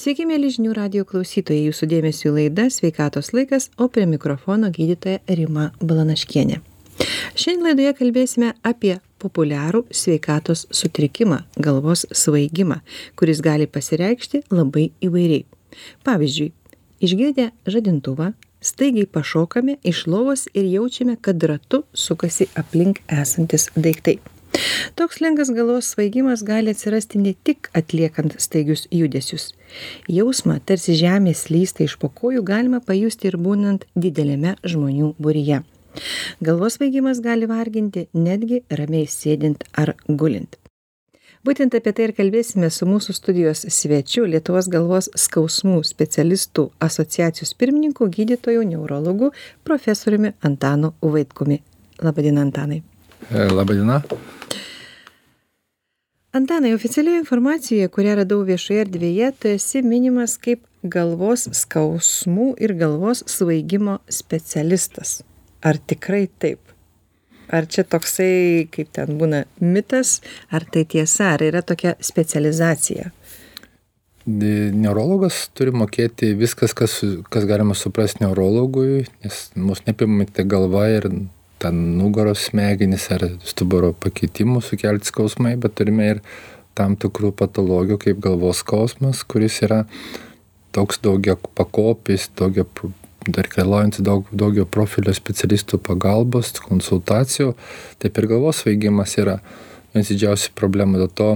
Sveiki, mėly žinių radio klausytojai, jūsų dėmesio laida Sveikatos laikas, o prie mikrofono gydytoja Rima Balanaškienė. Šiandien laidoje kalbėsime apie populiarų sveikatos sutrikimą - galvos svaigimą, kuris gali pasireikšti labai įvairiai. Pavyzdžiui, išgirdę žadintuvą, staigiai pašokame iš lovos ir jaučiame, kad ratu sukasi aplink esantis daiktai toks lengvas galvos svaigimas gali atsirasti ne tik atliekant staigius judesius. Jausmą tarsi žemė slysta iš po kojų galima pajusti ir būnant dideliame žmonių būryje. Galvos svaigimas gali varginti netgi ramiai sėdint ar gulint. Būtent apie tai ir kalbėsime su mūsų studijos svečiu lietuvos galvos skausmų specialistų asociacijos pirmininku gydytoju neurologu profesoriumi antanu vaitkumi. Laba diena antanai Labą dieną antanai oficialioje informacijoje kurią radau viešoje erdvėje tu esi minimas kaip galvos skausmų ir galvos svaigimo specialistas. Ar tikrai taip? Ar čia toksai kaip ten būna mitas? Ar tai tiesa? Ar yra tokia specializacija? Neurologas turi mokėti viskas, kas, kas galima suprasti neurologui, nes mus nepimami tik galva ir ten nugaros smegenys ar stuburo pakitimų sukelti skausmai, bet turime ir tam tikrų patologijų kaip galvos skausmas, kuris yra toks daugia pakopis, daugia, dar reikalaujantis daug, daugia profilio specialistų pagalbos, konsultacijų. Taip ir galvos svaigimas yra vienas didžiausių problemų. Dėl to,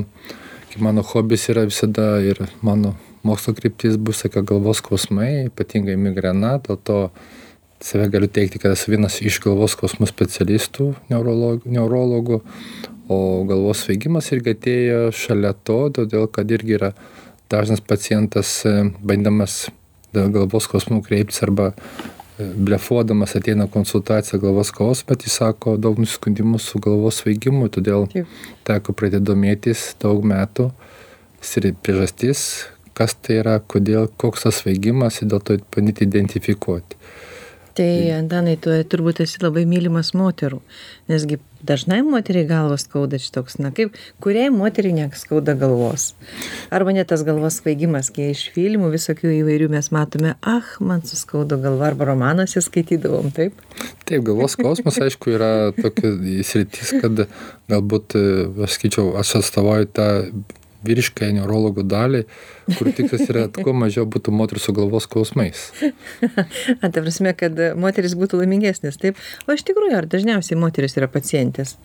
kaip mano hobis yra visada ir mano mokslo kryptis bus, sakė, galvos skausmai, ypatingai migrena, dėl to save galiu teikti, kad esu vienas iš galvos skausmų specialistų, neurologų, neurologų, o galvos svaigimas irgi atėjo šalia to, todėl kad irgi yra dažnas pacientas e, bandamas dėl galvos skausmų kreiptis arba e, blefuodamas ateina konsultacija galvos skausmas, bet jis sako daug nusiskundimų su galvos svaigimu, todėl Taip. teko pradėti domėtis daug metų ir priežastis, kas tai yra, kodėl, koks tas svaigimas ir dėl to bandyti identifikuoti tai antanai tu turbūt esi labai mylimas moterų nesgi dažnai moteriai galvą skauda šitoks na kaip kuriai moteriai neskauda galvos? Arba net tas galvos svaigimas kai iš filmų visokių įvairių mes matome ach man suskaudo galva arba romanuose skaitydavom taip? Taip galvos skausmas aišku yra tokia sritis kad galbūt aš sakyčiau aš atstovauju tą vyriškąją neurologų dalį, kur tikslas yra, kuo mažiau būtų moterų su galvos skausmais. A, ta prasme, kad moteris būtų laimingesnės, taip? O iš tikrųjų, ar dažniausiai moteris yra pacientės?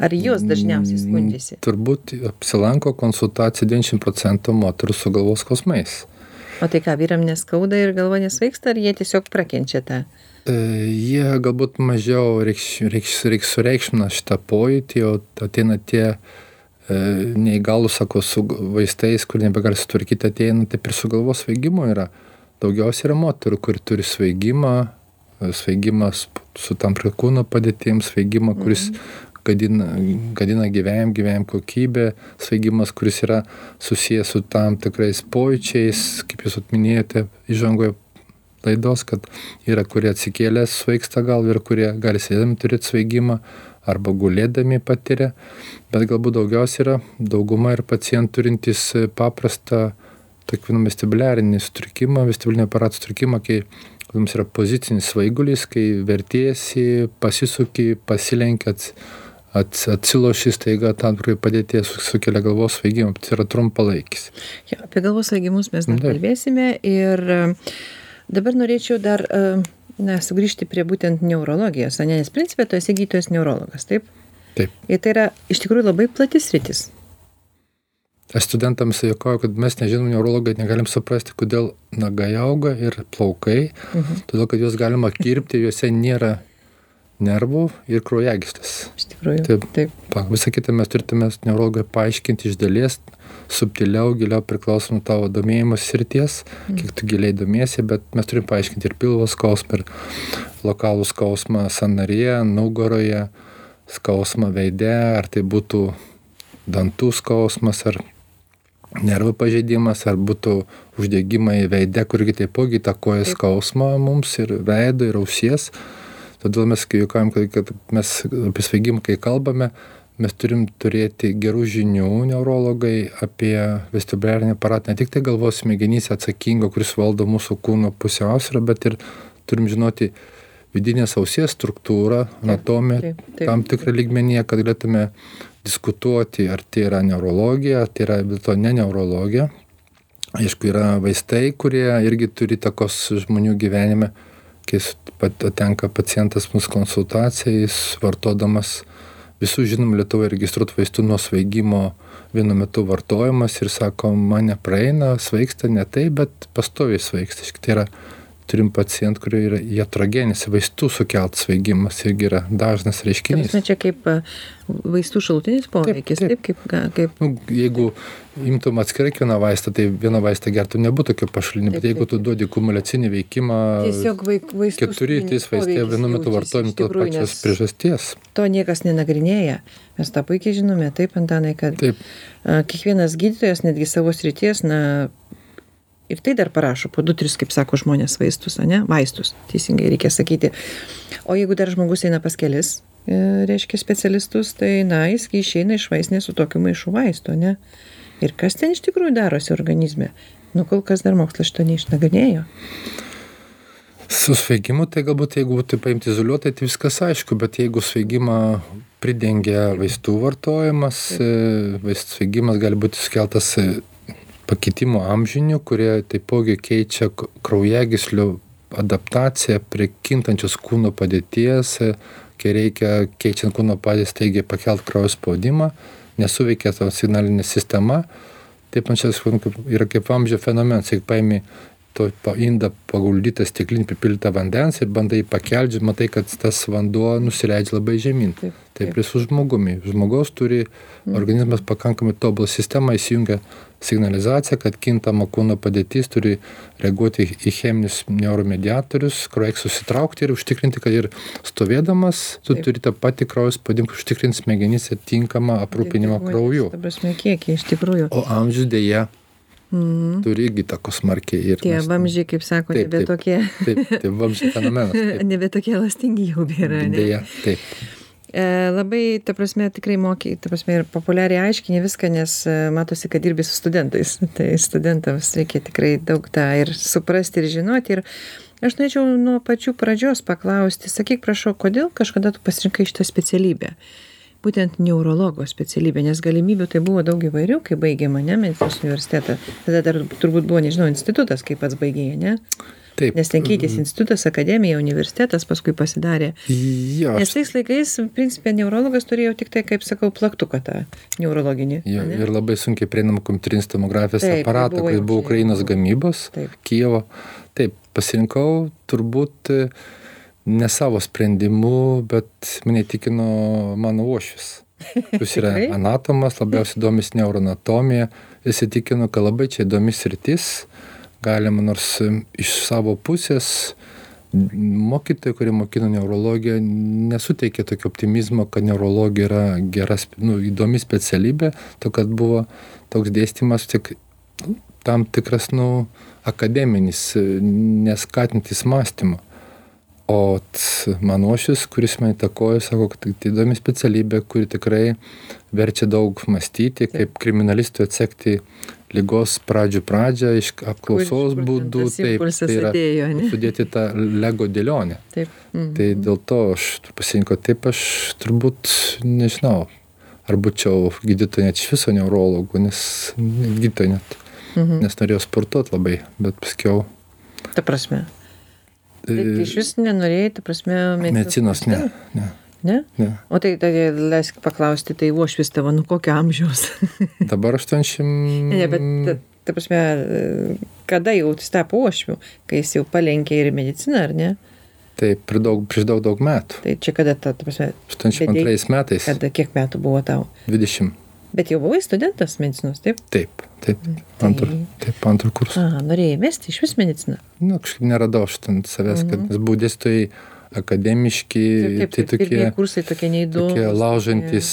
Ar jos dažniausiai mm, skundžiasi? Turbūt apsilanko konsultacija 90 procentų moterų su galvos skausmais. O tai ką, vyram neskauda ir galva nesvaigsta, ar jie tiesiog prakenčia tą? E, jie galbūt mažiau reiks, reiks, reiks sureikšmina šitą pojūtį, o ateina tie E, neįgalūs, sako, su vaistais, kur nebegali sutvarkyti ateina, taip ir su galvos svaigimu yra. Daugiausiai yra moterų, kur turi svaigimą, e, svaigimas su tam prie kūno padėtim, svaigimą, kuris gadina, gadina gyvenimą, gyvenimą kokybę, svaigimas, kuris yra susijęs su tam tikrais pojūčiais, kaip jūs atminėjote įžangoje laidos, kad yra, kurie atsikėlė svaigsta gal ir kurie gali sėdami turėti svaigimą arba gulėdami patiria, bet galbūt daugiausiai yra dauguma ir pacientų turintys paprastą, tokį vadinamą vestibuliarinį sutrikimą, vestibulinio aparato sutrikimą, kai jums yra pozicinis svaigulis, kai vertėsi, pasisuki, pasilenkėt, ats, atsiloši staiga tam tikrai padėties sukelia galvos svaigimą, tai yra trumpalaikis. Ja, apie galvos svaigimus mes dar kalbėsime ir dabar norėčiau dar uh, na sugrįžti prie būtent neurologijos ane nes principe tu esi gydytojas neurologas taip? Taip. Ir tai yra iš tikrųjų labai plati sritis. Aš studentams juokauju kad mes nežinom neurologai negalim suprasti kodėl nagai auga ir plaukai mhm. todėl kad juos galima kirpti juose nėra nervų ir kraujagyslės. Iš tikrųjų. Taip. taip. Pa, visą kitą mes turėtume neurologai paaiškinti iš dalies, subtiliau, giliau priklauso nuo tavo domėjimos srities, mm. kiek tu giliai domiesi, bet mes turim paaiškinti ir pilvo skausmą, ir lokalų skausmą sanarėje, nugaroje, skausmą veide, ar tai būtų dantų skausmas, ar nervų pažeidimas, ar būtų uždegimai veide, kurgi taipogi įtakoja skausmą mums ir veido, ir ausies. Todėl mes, kai juokavim, kad mes apie svaigimą, kai kalbame, mes turim turėti gerų žinių neurologai apie vestibuliarinį aparatą, ne tik tai galvos smegenyse atsakingo, kuris valdo mūsų kūno pusiausvyrą, bet ir turim žinoti vidinės ausies struktūrą, anatomiją tam tikrą lygmenyje, kad galėtume diskutuoti, ar tai yra neurologija, ar tai yra vis dėlto ne neurologija. Aišku, yra vaistai, kurie irgi turi takos žmonių gyvenime, kai patenka pacientas mūsų konsultacijai, jis vartodamas visų žinomų Lietuvoje registruotų vaistų nuo svaigimo vienu metu vartojimas ir sako, man nepraeina, svaigsta ne taip, bet pastoviai svaigsta. Tai yra turim pacientų, kurie yra jatrogenis, vaistų sukeltas svaigimas irgi yra dažnas reiškinys. Taip, čia kaip vaistų šalutinis poveikis, taip, taip, taip kaip... kaip... Nu, jeigu imtum atskirai vieną vaistą, tai vieną vaistą gertų nebūtų tokio pašalinio, bet jeigu tu duodi kumulacinį veikimą, tiesiog vaik, vaistų keturi trys vaistai vienu metu vartojami tos pačios priežasties. To niekas nenagrinėja. Mes tą puikiai žinome, taip, Antanai, kad taip. kiekvienas gydytojas, netgi savo srities, na, ir tai dar parašo po du tris kaip sako žmonės vaistus ane? Vaistus teisingai reikia sakyti. O jeigu dar žmogus eina pas kelis e, reiškia specialistus tai na jis išeina iš vaistinės su tokiu maišu vaistų ane? Ir kas ten iš tikrųjų darosi organizme? Nu kol kas dar mokslas šito neišnagrinėjo. Su svaigimu tai galbūt jeigu būtų paimti izoliuotai tai viskas aišku bet jeigu svaigimą pridengia vaistų vartojimas e, vaistų svaigimas gali būti sukeltas e, pakitimų amžinių, kurie taipogi keičia kraujagyslių adaptaciją prie kintančios kūno padėties, kai reikia keičiant kūno padėtį staigiai pakelt kraujo spaudimą, nesuveikia ta signalinė sistema. Taip man čia yra kaip amžio fenomenas, jeigu paimi to indą paguldytą stiklinį pripildytą vandens ir bandai jį pakelti, matai, kad tas vanduo nusileidžia labai žemyn. Taip, taip. taip ir su žmogumi. Žmogaus turi mm. organizmas pakankamai tobulą sistemą, įsijungia signalizacija, kad kintama kūno padėtis turi reaguoti į cheminius neuromediatorius, kraujas susitraukti ir užtikrinti, kad ir stovėdamas tu Taip. turi tą patį kraujo spaudimą, užtikrinti smegenyse tinkamą aprūpinimą krauju. Prasme, kiekį. O amžius dėja Mm. Turi irgi takos smarkiai. Tie mes... vamžiai, kaip sako, taip, nebe taip, tokie. Taip, tai vamžiai fenomenas. nebe tokie lastingi jau yra. Dėja, taip. E, labai, ta prasme, tikrai mokiai, ta prasme, ir populiariai aiškini viską, nes e, matosi, kad dirbi su studentais. Tai studentams reikia tikrai daug tą ir suprasti ir žinoti. Ir aš norėčiau nuo pačių pradžios paklausti, sakyk, prašau, kodėl kažkada tu pasirinkai šitą specialybę? Būtent neurologo specialybė, nes galimybių tai buvo daug įvairių, kai baigė mane medicinos universitetą. Tada dar turbūt buvo, nežinau, institutas, kaip pats baigė, ne? Taip. Nes ten keitėsi institutas, akademija, universitetas, paskui pasidarė. Jo. Nes tais laikais, principė, neurologas turėjo tik tai, kaip sakau, plaktuką tą neurologinį. Jo, ne? ir labai sunkiai prieinamą kompiuterinės tomografijos Taip, aparatą, kuris buvo Ukrainos gamybos, Taip. Kievo. Taip, pasirinkau turbūt e, ne savo sprendimu, bet mane įtikino mano uošvis. Jis yra anatomas, labiausiai domis neuroanatomija. Jis įtikino, kad labai čia įdomis rytis galima nors iš savo pusės mokytojai, kurie mokino neurologiją, nesuteikė tokio optimizmo, kad neurologija yra geras, nu, įdomi specialybė, to kad buvo toks dėstymas tik tam tikras, nu, akademinis, neskatintis mąstymo. O mano šis, kuris mane įtakojo, sako, kad tai įdomi specialybė, kuri tikrai verčia daug mąstyti, kaip kriminalistui atsekti ligos pradžių pradžią iš apklausos kur, būdų, taip, tai yra atėjo, sudėti tą lego dėlionę. Taip. Mhm. Tai dėl to aš pasirinkau taip, aš turbūt nežinau, ar būčiau gydytoja net iš viso neurologų, nes gydytoja net, mhm. nes norėjau sportuoti labai, bet paskiau. Ta prasme. Tai iš vis nenorėjai, ta prasme, medicinos. Medicinos, ne. ne. Ne? ne. O tai, tai leisk paklausti, tai uošvis tavo, nu kokio amžiaus? Dabar 80. Ne, bet, ta, ta prasme, kada jau jis tapo uošviu, kai jis jau palenkė ir mediciną, ar ne? Taip, prieš daug, prieš daug, daug metų. Tai čia kada, ta, ta prasme? 82 metais. Kada, kiek metų buvo tau? 20. Bet jau buvai studentas medicinos, taip? Taip, taip. Tai... Antrų, taip, antrų kursų. A, norėjai mesti iš vis mediciną? Na, nu, kažkaip neradau aš ten savęs, mhm. kad nes buvau dėstytojai akademiški, taip, taip, tai tokie, kursai tokie neįdomus. Tokie laužantis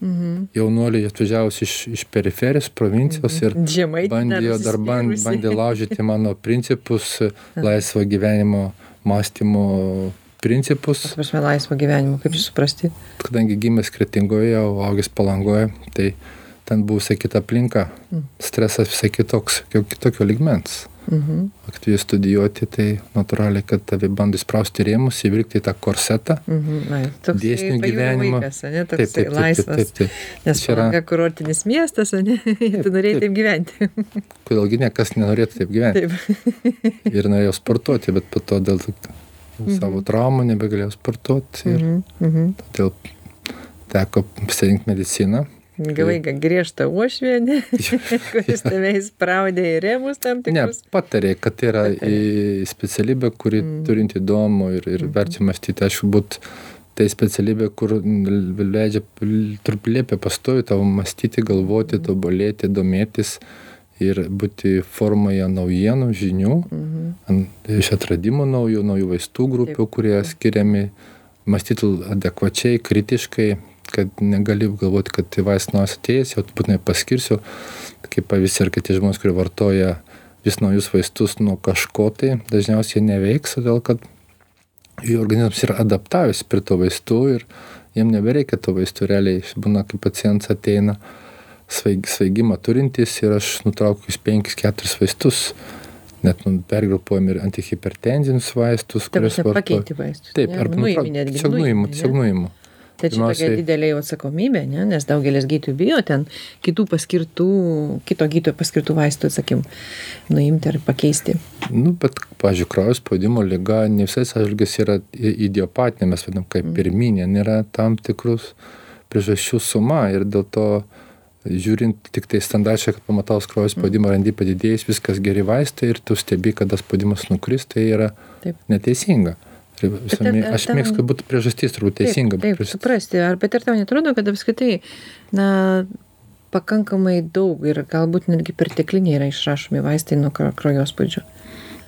mhm. jaunuoliai atvažiavus iš, iš periferijos, provincijos ir Žemai, bandė, dar bandė, bandė laužyti mano principus laisvo gyvenimo mąstymo principus. Prasme, laisvo gyvenimo, kaip jūs suprasti? Kadangi gimęs kretingoje, o augęs palangoje, tai ten buvo visai kita aplinka, stresas visai kitoks, kitokio ligmens. Mhm. Aktyviai studijuoti, tai natūraliai, kad tave bando įsprausti rėmus, įvilkti tą korsetą. Mhm. Dėsnių gyvenimo. Vaikas, ne, toks taip, taip, laisvas. Taip, taip, taip. Nes čia yra kurortinis miestas, ne, tu norėjai taip, taip gyventi. Kodėlgi niekas nenorėtų taip gyventi. Taip. ir norėjau sportuoti, bet po to dėl mhm. savo traumų nebegalėjau sportuoti. Ir mhm. mhm. todėl teko pasirinkti mediciną. Gavai griežtą uošvienę, kuris tave įspraudė į rėmus tam tikrus. Ne, patarė, kad tai yra specialybė, kuri mm. turinti įdomu ir, ir mm. verčia mąstyti. Aišku, būt tai specialybė, kur leidžia, truputį liepia pastovi tavo mąstyti, galvoti, mm. tobulėti, domėtis ir būti formoje naujienų, žinių, mm -hmm. iš atradimų naujų, naujų vaistų grupių, Taip. kurie skiriami, mąstyti adekvačiai, kritiškai, kad negali galvoti, kad tai vaistas atėjęs, jau būtinai paskirsiu, kaip pavyzdys ir kiti žmonės, kurie vartoja vis naujus vaistus nuo kažko, tai dažniausiai neveiks, todėl kad jų organizmas yra adaptavęs prie to vaistų ir jiem nebereikia to vaistų realiai. Būna, kai pacientas ateina svaig, svaigimą turintis ir aš nutraukiu 5-4 vaistus. Net nu, pergrupuojam ir antihipertenzinius vaistus, kuriuos vartoju. Pakeiti vaistus. Taip, ar nuimu, tiesiog nuimu, tiesiog nuimu. Tai čia tokia didelė jau atsakomybė, ne? nes daugelis gydytojų bijo ten kitų paskirtų, kito gydytojo paskirtų vaistų, sakim, nuimti ar pakeisti. Nu, bet, pažiūrėjau, kraujo spaudimo lyga ne visais atžvilgiais yra idiopatinė, mes vadinam kaip mm. pirminė, nėra tam tikrus priežasčių suma ir dėl to žiūrint tik tai standarčią, kad pamataus kraujo spaudimą randi padidėjus, viskas geri vaistai ir tu stebi, kada spaudimas nukris, tai yra Taip. neteisinga. Tai visuomet, aš mėgstu būti priežastis, turbūt teisinga. Taip, taip suprasti. Ar bet ar tau netrodo, kad apskritai, na, pakankamai daug ir galbūt netgi pertekliniai yra išrašomi vaistai nuo kraujospūdžio?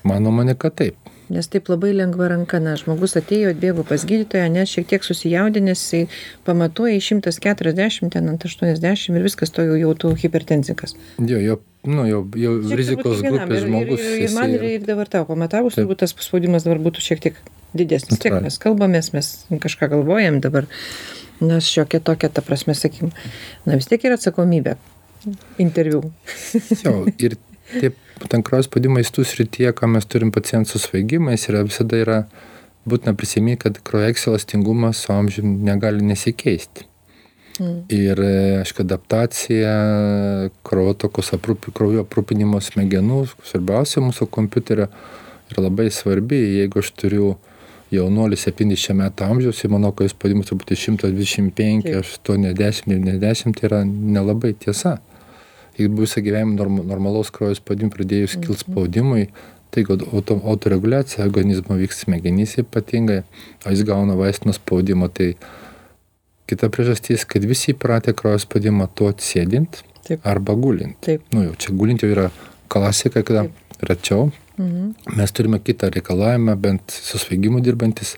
Mano mane, kad taip. Nes taip labai lengva ranka, na, žmogus atėjo, atbėgo pas gydytoją, nes šiek tiek susijaudinęs, pamatuoja į 140, ten ant 80 ir viskas to jau jau tų hipertenzikas. Jo, jo nu jau jau rizikos grupės žmogus. Ir, ir, man ir, ir dabar tau pamatavus, turbūt tas spaudimas dabar būtų šiek tiek didesnis. Tiek mes kalbamės, mes kažką galvojam dabar, nes šiokia tokia, ta prasme, sakykim, na vis tiek yra atsakomybė interviu. jo, ir tie būtent kraujo spaudimo įstų srityje, ką mes turim pacientų su svaigimais, yra visada yra būtina prisiminti, kad kraujo elastingumas su amžiumi negali nesikeisti. Mm. Ir, e, aišku, adaptacija, kraujotokos kraujo aprūpinimo smegenų, svarbiausia mūsų kompiuterio yra labai svarbi. Jeigu aš turiu jaunuolį 70 metų amžiaus, ir manau, kad jis spaudimas turbūt 125, 80, 90, tai yra nelabai tiesa. Jeigu bus gyvenimo norm, normalaus kraujo spaudimui pradėjus kilti mhm. spaudimui, tai auto, autoreguliacija organizmo vyks smegenyse ypatingai, o jis gauna vaistinio spaudimo, tai kita priežastis, kad visi įpratę kraujo spaudimą tuot sėdint Taip. arba gulint. Taip. Nu jau čia gulint jau yra klasika, kada Taip. rečiau. Mhm. Mes turime kitą reikalavimą, bent su svaigimu dirbantis,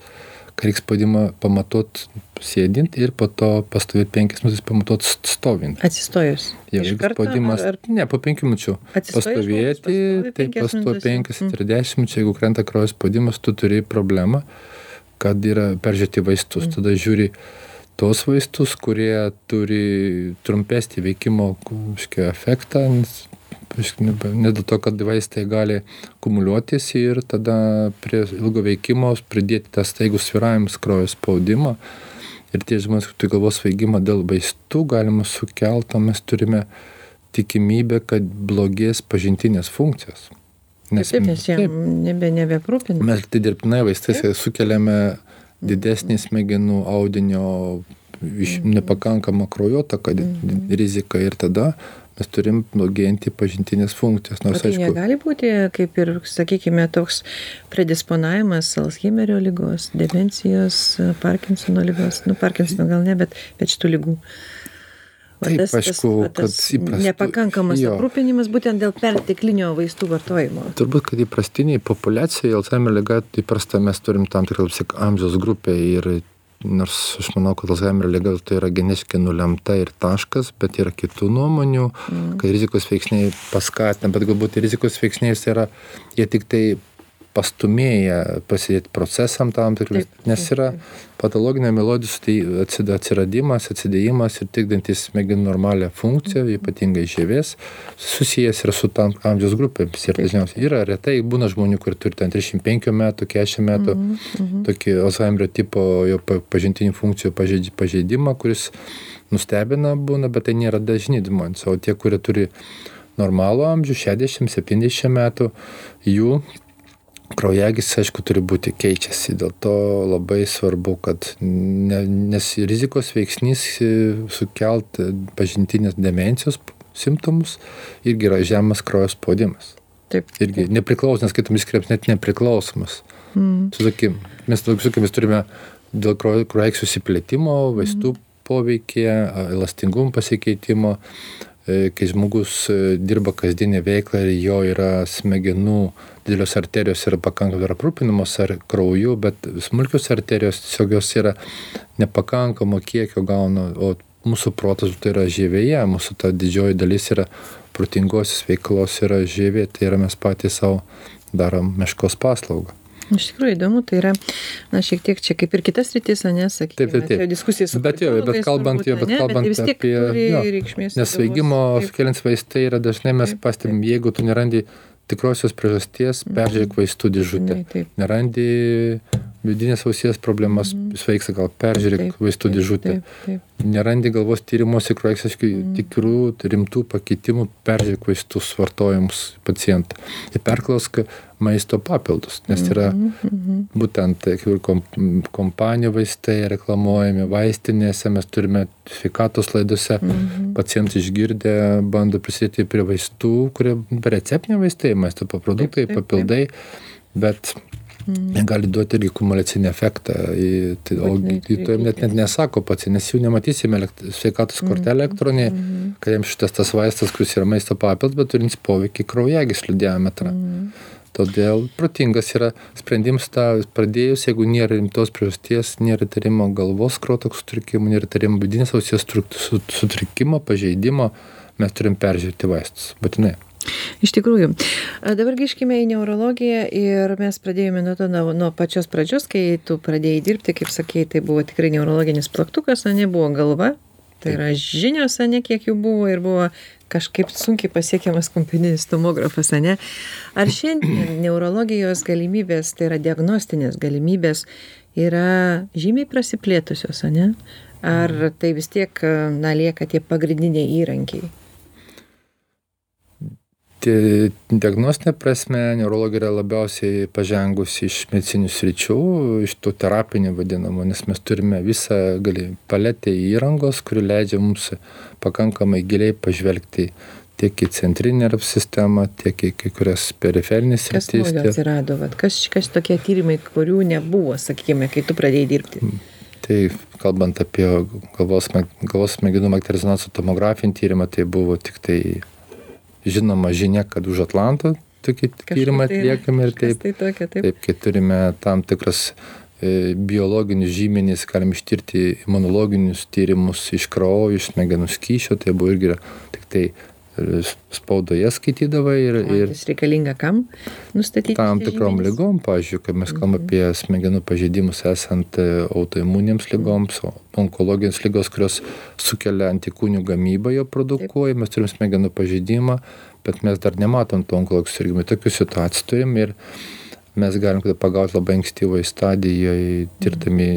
kad reikia spaudimą pamatuot sėdint ir po to pastovėti penkias minutės pamatuot stovint. Atsistojus. Jau jeigu spaudimas, ar, ar... ne, po penkių minučių. Pastovėti, tai pasto penkias ir dešimt minučių, jeigu krenta kraujo spaudimas, tu turi problemą, kad yra peržiūrėti vaistus. Mhm. Tada žiūri, tuos vaistus, kurie turi trumpesnį veikimo efektą, ne dėl to, kad vaistai gali kumuliuotis ir tada prie ilgo veikimo pridėti tą staigų sviravimus kraujo spaudimą. Ir tie žmonės, kurie galvos svaigimą dėl vaistų galima sukelti, mes turime tikimybę, kad blogės pažintinės funkcijos. Nes, taip, nes jam nebe, nebeprūpina. Mes tai dirbtinai vaistais sukeliame didesnį smegenų audinio iš mhm. nepakankama kraujotaka mhm. rizika ir tada mes turim blogėjantį pažintinės funkcijas. Nors, tai aišku, negali būti kaip ir, sakykime, toks predisponavimas Alzheimerio lygos, demencijos, Parkinsono lygos, nu, Parkinsono gal ne, bet, bet šitų lygų. Taip, tas, aišku, tas, tas kad įprastų, nepakankamas jo. aprūpinimas būtent dėl perteklinio vaistų vartojimo. Turbūt, kad įprastiniai populiacijai Alzheimer lyga įprasta mes turim tam tikrą amžiaus grupę ir nors aš manau, kad Alzheimerio liga tai yra genetiškai nulemta ir taškas, bet yra kitų nuomonių, mm. kad rizikos veiksniai paskatina, bet galbūt rizikos veiksniai yra, jie tik tai pastumėja prasidėti procesam tam tikras, nes yra patologinė melodijų atsiradimas, atsidėjimas ir tikdantis smegenų normalią funkciją, ypatingai žievės, susijęs yra su tam amžiaus grupėmis. Ir dažniausiai yra retai, būna žmonių, kurie turi ten 35 metų, 40 metų, mm -hmm. tokį Alzheimerio tipo jo pažintinių funkcijų pažeidimą, kuris nustebina būna, bet tai nėra dažni žmonės. O tie, kurie turi normalų amžių, 60-70 metų, jų kraujagys, aišku, turi būti keičiasi. Dėl to labai svarbu, kad ne, nes rizikos veiksnys e, sukelt pažintinės demencijos simptomus irgi yra žemas kraujo spaudimas. Taip. Irgi nepriklausomas, kitomis kreps net nepriklausomas. Mm. Susakim, mes, sakykim, mes turime dėl kraujagys susiplėtimo, vaistų mm. poveikį, elastingumo pasikeitimo, E, kai žmogus e, dirba kasdienę veiklą ir jo yra smegenų didelios arterijos yra pakankamai aprūpinamos ar krauju, bet smulkios arterijos tiesiog jos yra nepakankamo kiekio gauna, o mūsų protas tai yra žievėje, mūsų ta didžioji dalis yra protingosios veiklos yra žievė, tai yra mes patys savo darom meškos paslaugą. Iš tikrųjų įdomu, tai yra, na, šiek tiek čia kaip ir kitas rytis, ne, sakykime, taip. diskusija su Bet jo, bet kalbant, jo, bet kalbant apie... Jo, nes svaigimo sukeliantis vaistai yra dažnai mes pastebim, jeigu tu nerandi tikrosios priežasties, mhm. peržiūrėk vaistų dėžutę. Nerandi vidinės ausies problemas, mm. sveiksta gal peržiūrėk vaistų dėžutę. Nerandi galvos tyrimuose, kroeksiškai mm. tikrų rimtų pakitimų, peržiūrėk vaistus vartojimus pacientą. Ir perklausk maisto papildus, nes yra mm -hmm. būtent kom, kompanijų vaistai reklamuojami vaistinėse, mes turime sveikatos laidose, mm -hmm. pacientai išgirdę bando prisidėti prie vaistų, kurie receptiniai vaistai, maisto produktai, papildai, bet Mm. gali duoti irgi kumulacinį efektą. Tai, o gydytojai net, net nesako pats, nes jų nematysime sveikatos kortelę elektroninė, mm. kad jiems šitas tas vaistas, kuris yra maisto papildas, bet turins poveikį kraujagyslių diametrą. Mm. Todėl protingas yra sprendimas tą pradėjus, jeigu nėra rimtos priežasties, nėra tarimo galvos krotok sutrikimo, nėra tarimo vidinės ausies sutrikimo, pažeidimo, mes turim peržiūrėti vaistus. Būtinai. Iš tikrųjų. Dabar grįžkime į neurologiją ir mes pradėjome nuo to, nuo, nuo pačios pradžios, kai tu pradėjai dirbti, kaip sakėjai, tai buvo tikrai neurologinis plaktukas, o ne buvo galva. Tai yra žinios, ne kiek jų buvo ir buvo kažkaip sunkiai pasiekiamas kompiuterinis tomografas, ne? Ar šiandien neurologijos galimybės, tai yra diagnostinės galimybės, yra žymiai prasiplėtusios, ne? Ar tai vis tiek, na, lieka tie pagrindiniai įrankiai? Tie diagnostinė prasme neurologija yra labiausiai pažengusi iš medicininių sričių, iš tų terapinių vadinamų, nes mes turime visą gali, paletę įrangos, kuri leidžia mums pakankamai giliai pažvelgti tiek į centrinę nervų sistemą, tiek į kai kurias periferinės sritis. Kas tiek... atsirado, vat, kas, kas tokie tyrimai, kurių nebuvo, sakykime, kai tu pradėjai dirbti? Mm. Tai kalbant apie galvos, galvos smegenų magnetinio tomografinį tyrimą, tai buvo tik tai žinoma žinia, kad už Atlanto tokį tyrimą tai atliekame ir taip, tai tokia, taip. taip, kai turime tam tikras e, biologinius žymenys, galim ištirti imunologinius tyrimus iš kraujo, iš smegenų skyšio, tai buvo irgi tik tai spaudoje skaitydavai ir... ir jis reikalinga kam nustatyti? Tam tikrom lygom, pavyzdžiui, kai mes kalbame mhm. apie smegenų pažeidimus esant e, autoimunėms lygoms, onkologijos lygos, kurios sukelia antikūnių gamybą jo produkuoja, mes turim smegenų pažeidimą, bet mes dar nematom to onkologijos sirgimų. Tokių situacijų turim ir mes galim pagauti labai ankstyvoje stadijoje, tirdami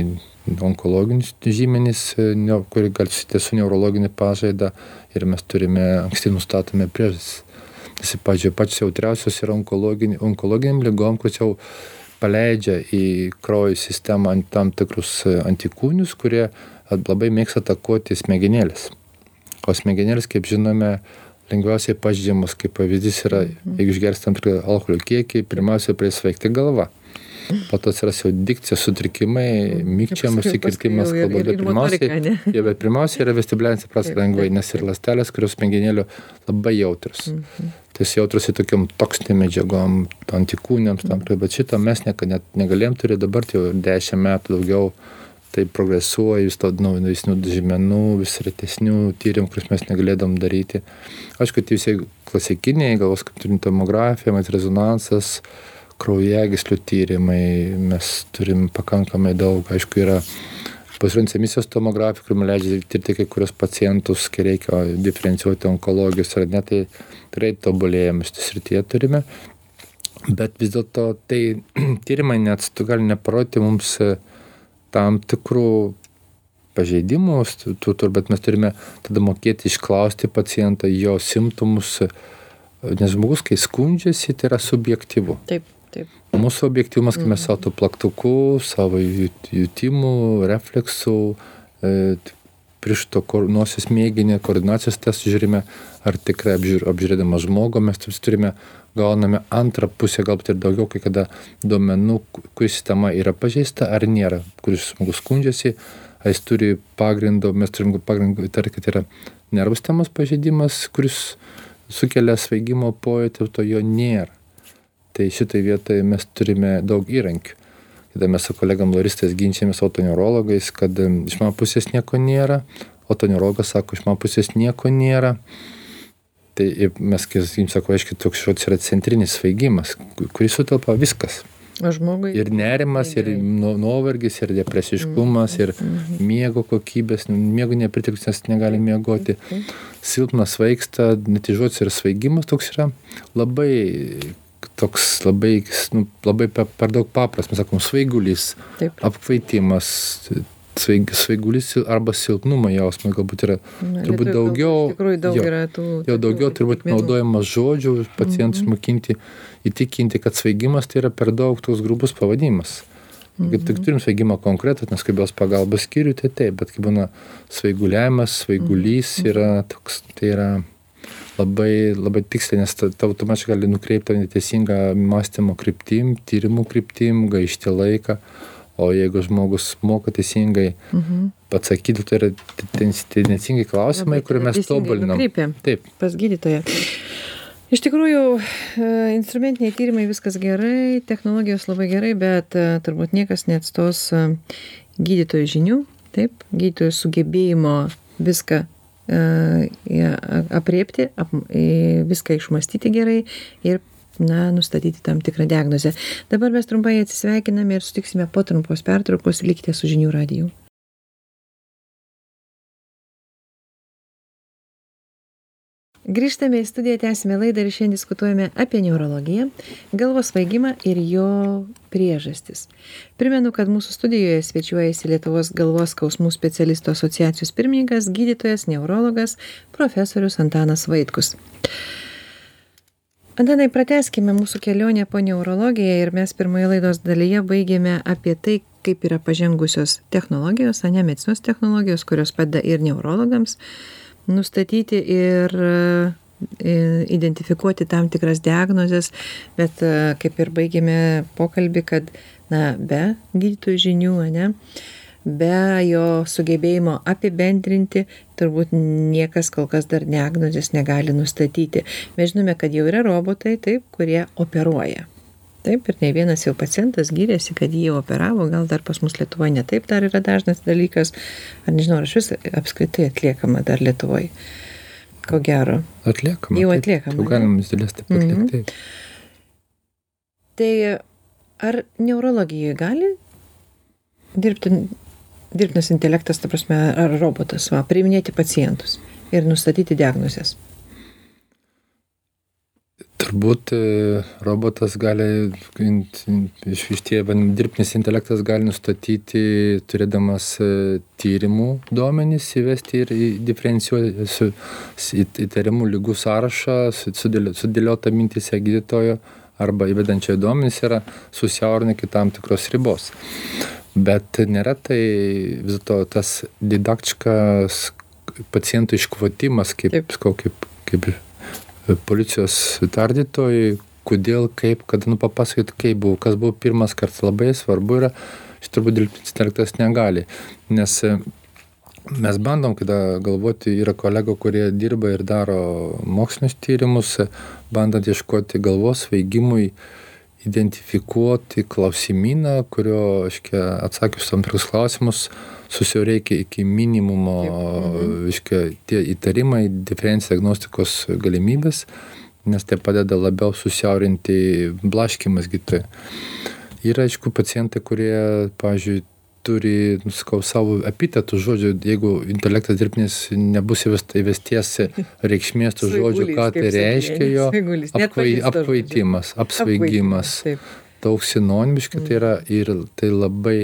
onkologinius žymenis, e, kurie gali susitė su neurologinė pažaida ir mes turime anksti nustatome priežastis. Nes, pažiūrėjau, pačios jautriausios yra onkologin, onkologiniam lygom, kur jau paleidžia į kraujo sistemą ant tam tikrus e, antikūnius, kurie labai mėgsta atakuoti smegenėlės. O smegenėlės, kaip žinome, lengviausiai pažydžiamas, kaip pavyzdys yra, mhm. jeigu išgersi tam tikrą alkoholio kiekį, pirmiausia, pradės veikti galva. Po to atsiras jau dikcijos sutrikimai, mykčiamas įkirtimas, kalba, bet pirmiausiai, jie, bet pirmiausiai yra vestibulianis įprastas lengvai, nes ir lastelės, kurios smegenėlio labai jautrus. Mhm. Tai jautrus į tokiam toksinėm medžiagom, antikūniams, tam, mhm. bet šitą mes net negalėjom turėti dabar, tai jau dešimt metų daugiau tai progresuoja, vis to naujesnių žymenų, vis retesnių tyrimų, kuriuos mes negalėdom daryti. Aišku, tai visi klasikiniai, galvos kaip turim tomografija, mat rezonansas, kraujagyslių tyrimai, mes turim pakankamai daug, aišku, yra pasirinks emisijos tomografija, kur man leidžia tirti kai kurios pacientus, kai reikia diferencijuoti onkologijos ar ne, tai tikrai tobulėjame šitą srityje turime. Bet vis dėlto tai tyrimai net tu gali neparodyti mums e, tam tikrų pažeidimų, bet mes turime tada mokėti išklausti pacientą jo simptomus, nes žmogus, kai skundžiasi, tai yra subjektyvu. Taip. Taip. Mūsų objektyvumas, kai mes savo tų plaktukų, savo jutimų, refleksų, e, piršto nosies mėginį, koordinacijos testų žiūrime, ar tikrai apžiūr, apžiūrėdama žmogų, mes turime, gauname antrą pusę, galbūt ir daugiau, kai kada duomenų, kuri sistema yra pažeista ar nėra, kuris žmogus skundžiasi, ar jis turi pagrindo, mes turim pagrindo įtarti, kad yra nervų sistemos pažeidimas, kuris sukelia svaigimo pojūtį, to jo nėra tai šitoj vietoj mes turime daug įrankių kada mes su kolegom loristais ginčijamės otoneurologais kad iš mano pusės nieko nėra otoneurologas sako iš mano pusės nieko nėra tai mes kai jums sakau aiškiai toks žodis yra centrinis svaigimas kuris sutelpa viskas O žmogui. Ir nerimas, ir nuovargis, ir depresiškumas, ir mhm. miego kokybės, miego nepritiklis, nes negali miegoti. Silpnas vaiksta, net žodis ir svaigimas toks yra labai toks labai, nu, labai per, per daug paprastas, mes sakom, svaigulys, Taip. apkvaitimas, svaig, svaigulys arba silpnumo jausmas, galbūt yra Na, turbūt daugiau. Tikrai daug jo, yra tų. Jau daugiau turbūt naudojamas žodžių pacientus mm -hmm. mokinti, įtikinti, kad svaigimas tai yra per daug toks grubus pavadinimas. Mm -hmm. Tik turim svaigimo konkretų, nes kaip jos pagalbos skyrių, tai taip, bet kai būna svaiguliavimas, svaigulys -hmm. yra toks, tai yra labai labai tiksliai nes ta tau automatiškai gali nukreipt tave neteisinga mąstymo kryptim tyrimų kryptim gaišti laiką. O jeigu žmogus moka teisingai mhm. atsakyti tai yra tendencingai klausimai kur mes tobulinam. taip. pas gydytoją. Iš tikrųjų, e, instrumentiniai tyrimai viskas gerai, technologijos labai gerai, bet e, turbūt niekas neatstos e, gydytojų žinių, taip, gydytojų sugebėjimo viską aprėpti, ap, viską išmastyti gerai ir na, nustatyti tam tikrą diagnozę. Dabar mes trumpai atsisveikiname ir sutiksime po trumpos pertraukos, likite su žinių radiju. Grįžtame į studiją tęsiame laidą ir šiandien diskutuojame apie neurologiją galvos svaigimą ir jo priežastis. Primenu kad mūsų studijoje svečiuojasi lietuvos galvos skausmų specialistų asociacijos pirmininkas gydytojas neurologas profesorius antanas vaitkus. Antanai pratęskime mūsų kelionę po neurologiją ir mes pirmoje laidos dalyje baigėme apie tai kaip yra pažengusios technologijos ane medicinos technologijos kurios padeda ir neurologams nustatyti ir e, identifikuoti tam tikras diagnozes, bet e, kaip ir baigėme pokalbį, kad na, be gydytojų žinių, ne, be jo sugebėjimo apibendrinti, turbūt niekas kol kas dar diagnozės negali nustatyti. Mes žinome, kad jau yra robotai, taip, kurie operuoja taip ir ne vienas jau pacientas gyrėsi kad jį operavo gal dar pas mus lietuvoj ne taip dar yra dažnas dalykas. Ar nežinau ar išvis apskritai atliekama dar lietuvoj ko gero. Atliekama jau atliekama jau galima iš dalies taip atlikt mhm. taip. Tai ar neurologijoj gali dirbti dirbtinas intelektas ta prasme ar robotas va priiminėti pacientus ir nustatyti diagnozes turbūt e, robotas gali išvištie dirbtinis intelektas gali nustatyti turėdamas e, tyrimų duomenis įvesti ir diferencijuoti su įtariamų lygų sąrašą sudėliotą mintyse gydytojo arba įvedančiojo duomenys yra susiaurinę iki tam tikros ribos. Bet nėra tai vis dėlto tas didaktiškas pacientų iškvotimas, kaip, kaip, kaip policijos tardytojai, kodėl, kaip, kada, nu papasakot, kaip buvo, kas buvo pirmas kartas, labai svarbu yra, šis turbūt dirbtinis intelektas negali, nes e, mes bandom, kada galvoti, yra kolego, kurie dirba ir daro mokslinius tyrimus, bandant ieškoti galvos vaigimui, identifikuoti klausimyną, kurio, aiškiai, atsakius tam tikrus klausimus, susiaureikia iki minimumo, mhm. reiškia, tie įtarimai, diferencijos diagnostikos galimybės, nes tai padeda labiau susiaurinti blaškymas gydytojui. Yra, aišku, pacientai, kurie, pavyzdžiui, turi, nu, sakau, savo epitetų žodžių, jeigu intelektas dirbtinis nebus įvesties reikšmės tų žodžių, ką tai reiškia jo apkvai, apkvaitimas, apsvaigimas, daug sinonimiškai tai yra ir tai labai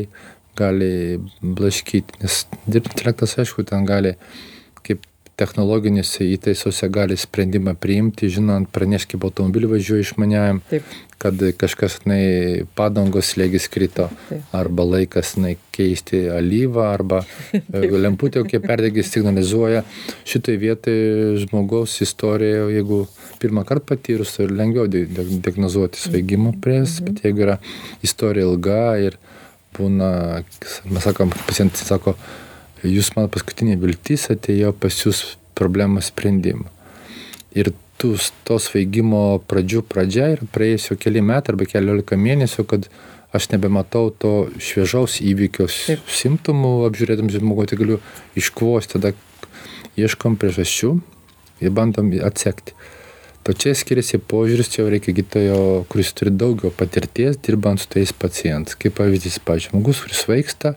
gali blaškyti, nes dirbtinis intelektas, aišku, ten gali kaip technologinėse įtaisuose gali sprendimą priimti, žinant, pranešti, kaip automobilį važiuoja išmaniajam, kad kažkas nai, padangos slėgis krito, Taip. arba laikas nai, keisti alyvą, arba lemputė, kokie perdegis signalizuoja. Šitai vietai žmogaus istorija, jeigu pirmą kartą patyrus, tai lengviau diagnozuoti svaigimo pries, mhm. bet jeigu yra istorija ilga ir būna, mes sakom, pacientai sako, jūs man paskutinė viltis atėjo pas jūs problemos sprendimą. Ir tų, to svaigimo pradžių pradžia ir praėjus jau keli metai arba keliolika mėnesių, kad aš nebematau to šviežaus įvykio simptomų, apžiūrėtam žmogui, tai galiu iškvosti, tada ieškom priežasčių ir bandom atsekti. To čia skiriasi požiūris, čia reikia gydytojo, kuris turi daugiau patirties dirbant su tais pacientais. Kaip pavyzdys, pažiūrėjau, žmogus, kuris vaiksta,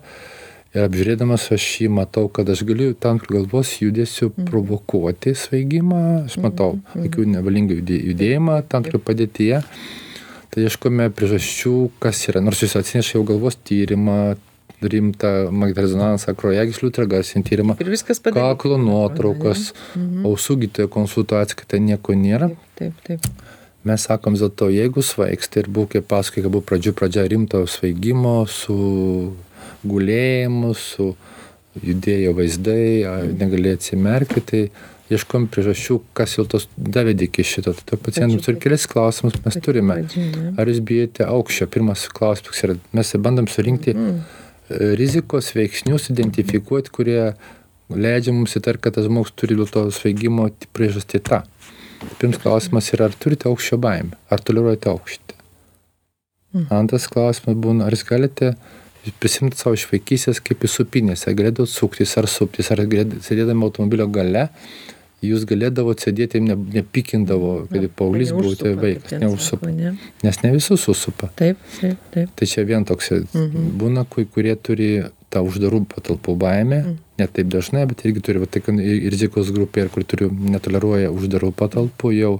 ir apžiūrėdamas aš jį matau, kad aš galiu tam galvos judesiu mhm. provokuoti svaigimą, aš matau mhm. Mhm. akių nevalingą judėjimą tam tikrą padėtyje. Tai ieškome priežasčių, kas yra. Nors jis atsineša jau galvos tyrimą, rimtą magnetorezonansą, kraujagyslių tragarsinį tyrimą, kaklo nuotraukas, mhm. ausų gytojo konsultaciją, kad ten nieko nėra. Taip, taip. taip. Mes sakom, dėl to, jeigu svaigsti ir būkė paskui, kad buvo pradžių pradžia rimto svaigimo su gulėjimu, su judėjo vaizdai, negalėjo atsimerkti, tai ieškom priežasčių, kas jau tos davedė iki šito. Tai pacientams turi kelias klausimus mes turime. Ar jūs bijote aukščio? Pirmas klausimas yra, mes bandom surinkti mm. rizikos veiksnius, identifikuoti, kurie leidžia mums įtarti, kad tas žmogus turi dėl to svaigimo priežastį tą. Pirmas klausimas yra, ar turite aukščio baimę, ar toleruojate aukštį. Mm. Antras klausimas būna, ar jūs galite prisimti savo iš vaikystės kaip į supinėse, galėdavot suktis ar suptis, ar sėdėdami automobilio gale, jūs galėdavot sėdėti, ne, nepikindavo, kad paauglys buvote vaikas, neužsupa. Ne? Nes ne visus susupa. Taip, taip, taip. Tai čia vien toks mhm. būna, kurie turi tą uždarų patalpų baimę, mhm. ne taip dažnai, bet irgi turi, va, tai rizikos grupė, kur turiu, netoleruoja uždarų patalpų, jau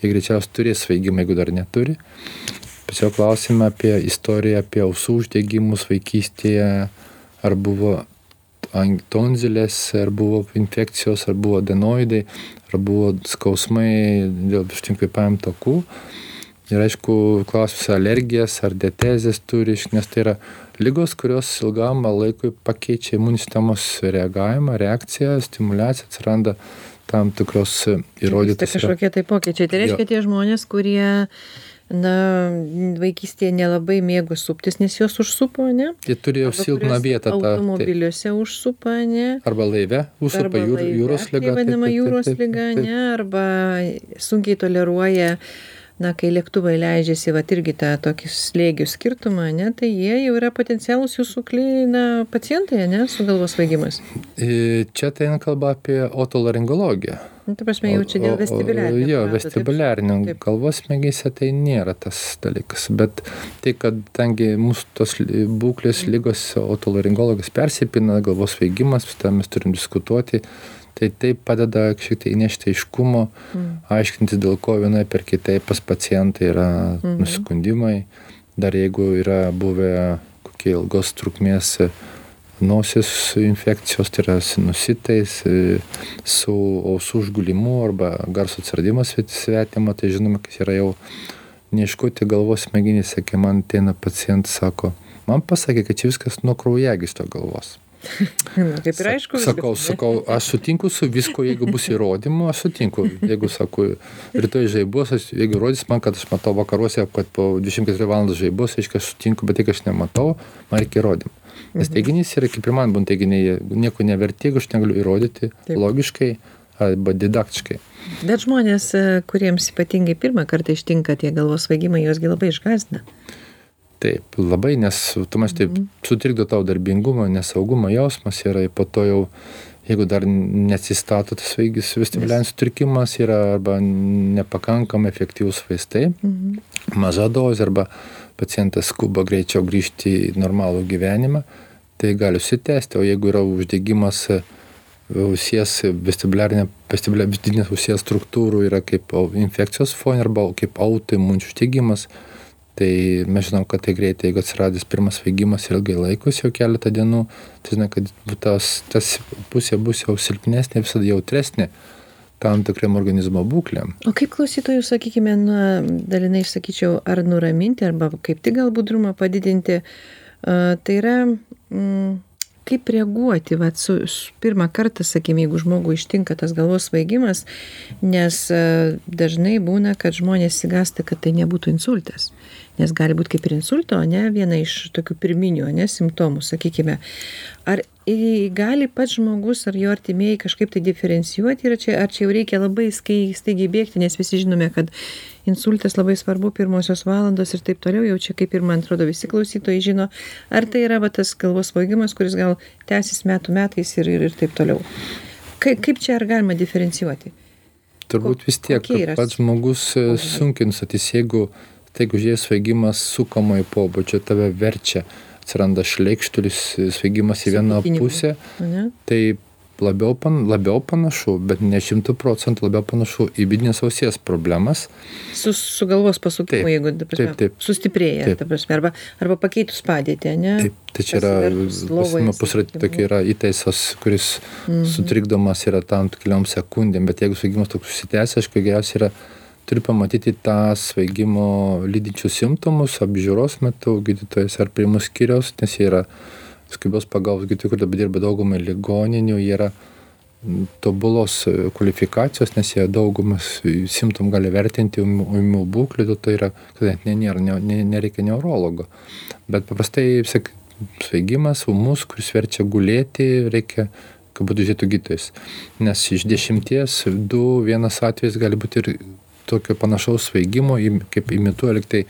jie greičiausiai turės svaigimą, jeigu dar neturi. Tiesiog klausime apie istoriją, apie ausų uždegimus vaikystėje, ar buvo tonzilės, ar buvo infekcijos, ar buvo adenoidai, ar buvo skausmai dėl viršutinių kvėpavimo takų. Ir aišku, klausimas alergijas ar dietezės turi, nes tai yra lygos, kurios ilgam laikui pakeičia imuninės sistemos reagavimą, reakciją, stimulaciją, atsiranda tam tikros įrodytos. Tai kažkokie tai pokyčiai. Tai reiškia jo. tie žmonės, kurie na vaikystėje nelabai mėgo suptis, nes jos užsupo, ne? Jie turėjo silpną vietą. Automobiliuose užsupa, ne? Arba laive užsupa arba jūr, jūros lyga. Vadinama jūros lyga, ne? Arba sunkiai toleruoja na kai lėktuvai leidžiasi vat irgi tą tokį slėgių skirtumą ane tai jie jau yra potencialūs jūsų kli na pacientai ane su galvos svaigimais čia tai eina kalba apie otolaringologiją nu ta prasme jau čia dėl vestibuliarinio jo vestibuliarinio galvos smegenyse tai nėra tas dalykas bet tai kad tangi mūsų tos būklės ligos otolaringologas persipina galvos svaigimas tą mes turim diskutuoti tai tai padeda šiek tiek įnešti aiškumo, mm. aiškintis, dėl ko vienai per kitai pas pacientai yra mm. nusiskundimai. Dar jeigu yra buvę kokie ilgos trukmės nosis infekcijos, tai yra sinusitais, su ausų užgulimu arba garso atsiradimas svetima, tai žinoma, kad yra jau neiškoti galvos smegenys, kai man ateina pacientas, sako, man pasakė, kad čia viskas nuo kraujagyslo galvos. Kaip ir aišku. Sakau, sakau, aš sutinku su visko, jeigu bus įrodymų, aš sutinku. Jeigu, sakau, rytoj žaibos, aš, jeigu rodys man, kad aš matau vakaruose, kad po 24 valandas žaibos, aiškiai aš sutinku, bet tik aš nematau, man reikia įrodymų. Nes mhm. teiginys yra, kaip ir man būna teiginiai, nieko neverti, jeigu aš negaliu įrodyti Taip. logiškai arba didaktiškai. Bet žmonės, e, kuriems ypatingai pirmą kartą ištinka tie galvos svaigimai, juosgi labai išgazdina taip labai nes automatiškai taip mhm. sutrikdo tau darbingumą nesaugumo jausmas yra po to jau jeigu dar neatsistato tas vaigis vestibuliarinis sutrikimas yra arba nepakankamai efektyvūs vaistai, mhm. maža dozė arba pacientas skuba greičiau grįžti į normalų gyvenimą, tai gali užsitęsti, o jeigu yra uždegimas ausies vestibuliarinė, vestibuliarinės ausies struktūrų yra kaip infekcijos fonė arba kaip autoimuninis uždegimas, tai mes žinom kad tai greitai jeigu atsiradęs pirmas svaigimas ir ilgai laikosi jau keletą dienų tai žinai kad tas tas pusė bus jau silpnesnė visada jautresnė tam tikriem organizmo būklėm. O kaip klausytojų, sakykime, na, dalinai sakyčiau, ar nuraminti, arba kaip tik gal budrumą padidinti, uh, tai yra, mm, kaip reaguoti, va, su, su, pirmą kartą, sakykime, jeigu žmogų ištinka tas galvos svaigimas, nes uh, dažnai būna, kad žmonės įgasta, kad tai nebūtų insultas nes gali būt kaip ir insulto ane viena iš tokių pirminių ane simptomų sakykime ar gali pats žmogus ar jo artimieji kažkaip tai diferencijuoti ir čia ar čia jau reikia labai skai staigiai bėgti nes visi žinome kad insultas labai svarbu pirmosios valandos ir taip toliau jau čia kaip ir man atrodo visi klausytojai žino ar tai yra va tas galvos svaigimas kuris gal tęsis metų metais ir ir ir taip toliau. Kai kaip čia ar galima diferencijuoti? Turbūt vis tiek pats žmogus e, sunkiai nustatys jeigu tai jeigu žievės svaigimas sukamojo pobūdžio tave verčia atsiranda šleikštulis svaigimas į vieną pusę tai labiau, pan, labiau panašu, bet ne šimtų procentų labiau panašu į vidinės ausies problemas. Su, su galvos pasukimu, taip, jeigu prasme, taip, taip, sustiprėja, taip. Prasme, arba, arba pakeitus padėtį, ne? Taip, tai čia yra, pusratį tokia yra įtaisos, kuris mm -hmm. sutrikdomas yra tam keliom sekundėm, bet jeigu svaigimas toks susitęsia, aišku, geriausia yra turi pamatyti tą svaigimo lydinčius simptomus apžiūros metu gydytojas ar priėmimo skyriaus, nes jie yra skubios pagalbos gydytojai, kur dabar dirba daugumai ligoninių, jie yra tobulos kvalifikacijos, nes jie daugumas simptomų gali vertinti ūmių būklių, dėl to yra, kad ne, nėra, ne, nereikia neurologo. Bet paprastai, sak, svaigimas, ūmus, kuris verčia gulėti, reikia kad būtų žiūrėtų gydytojas. Nes iš dešimties, du, vienas atvejis gali būti ir tokio panašaus svaigimo, kaip imituoja liktai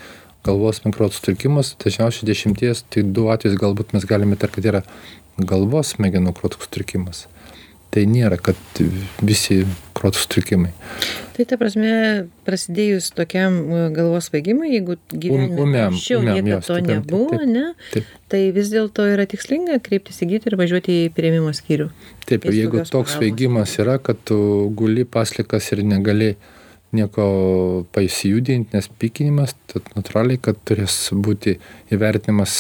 galvos mikrotų sutrikimas, dažniausiai dešimties, tai du atvejus galbūt mes galime tarti, kad yra galvos smegenų krotų sutrikimas. Tai nėra, kad visi krotų sutrikimai. Tai ta prasme, prasidėjus tokiam uh, galvos svaigimui, jeigu gyvenime anksčiau niekada to nebuvo, taip, ne, taip. tai vis dėlto yra tikslinga kreiptis į gydytoją ir važiuoti į prieimimo skyrių. Taip, jeigu toks svaigimas yra, kad tu guli paslikas ir negali nieko pasijudinti, nes pykinimas, tad natūraliai, kad turės būti įvertinimas,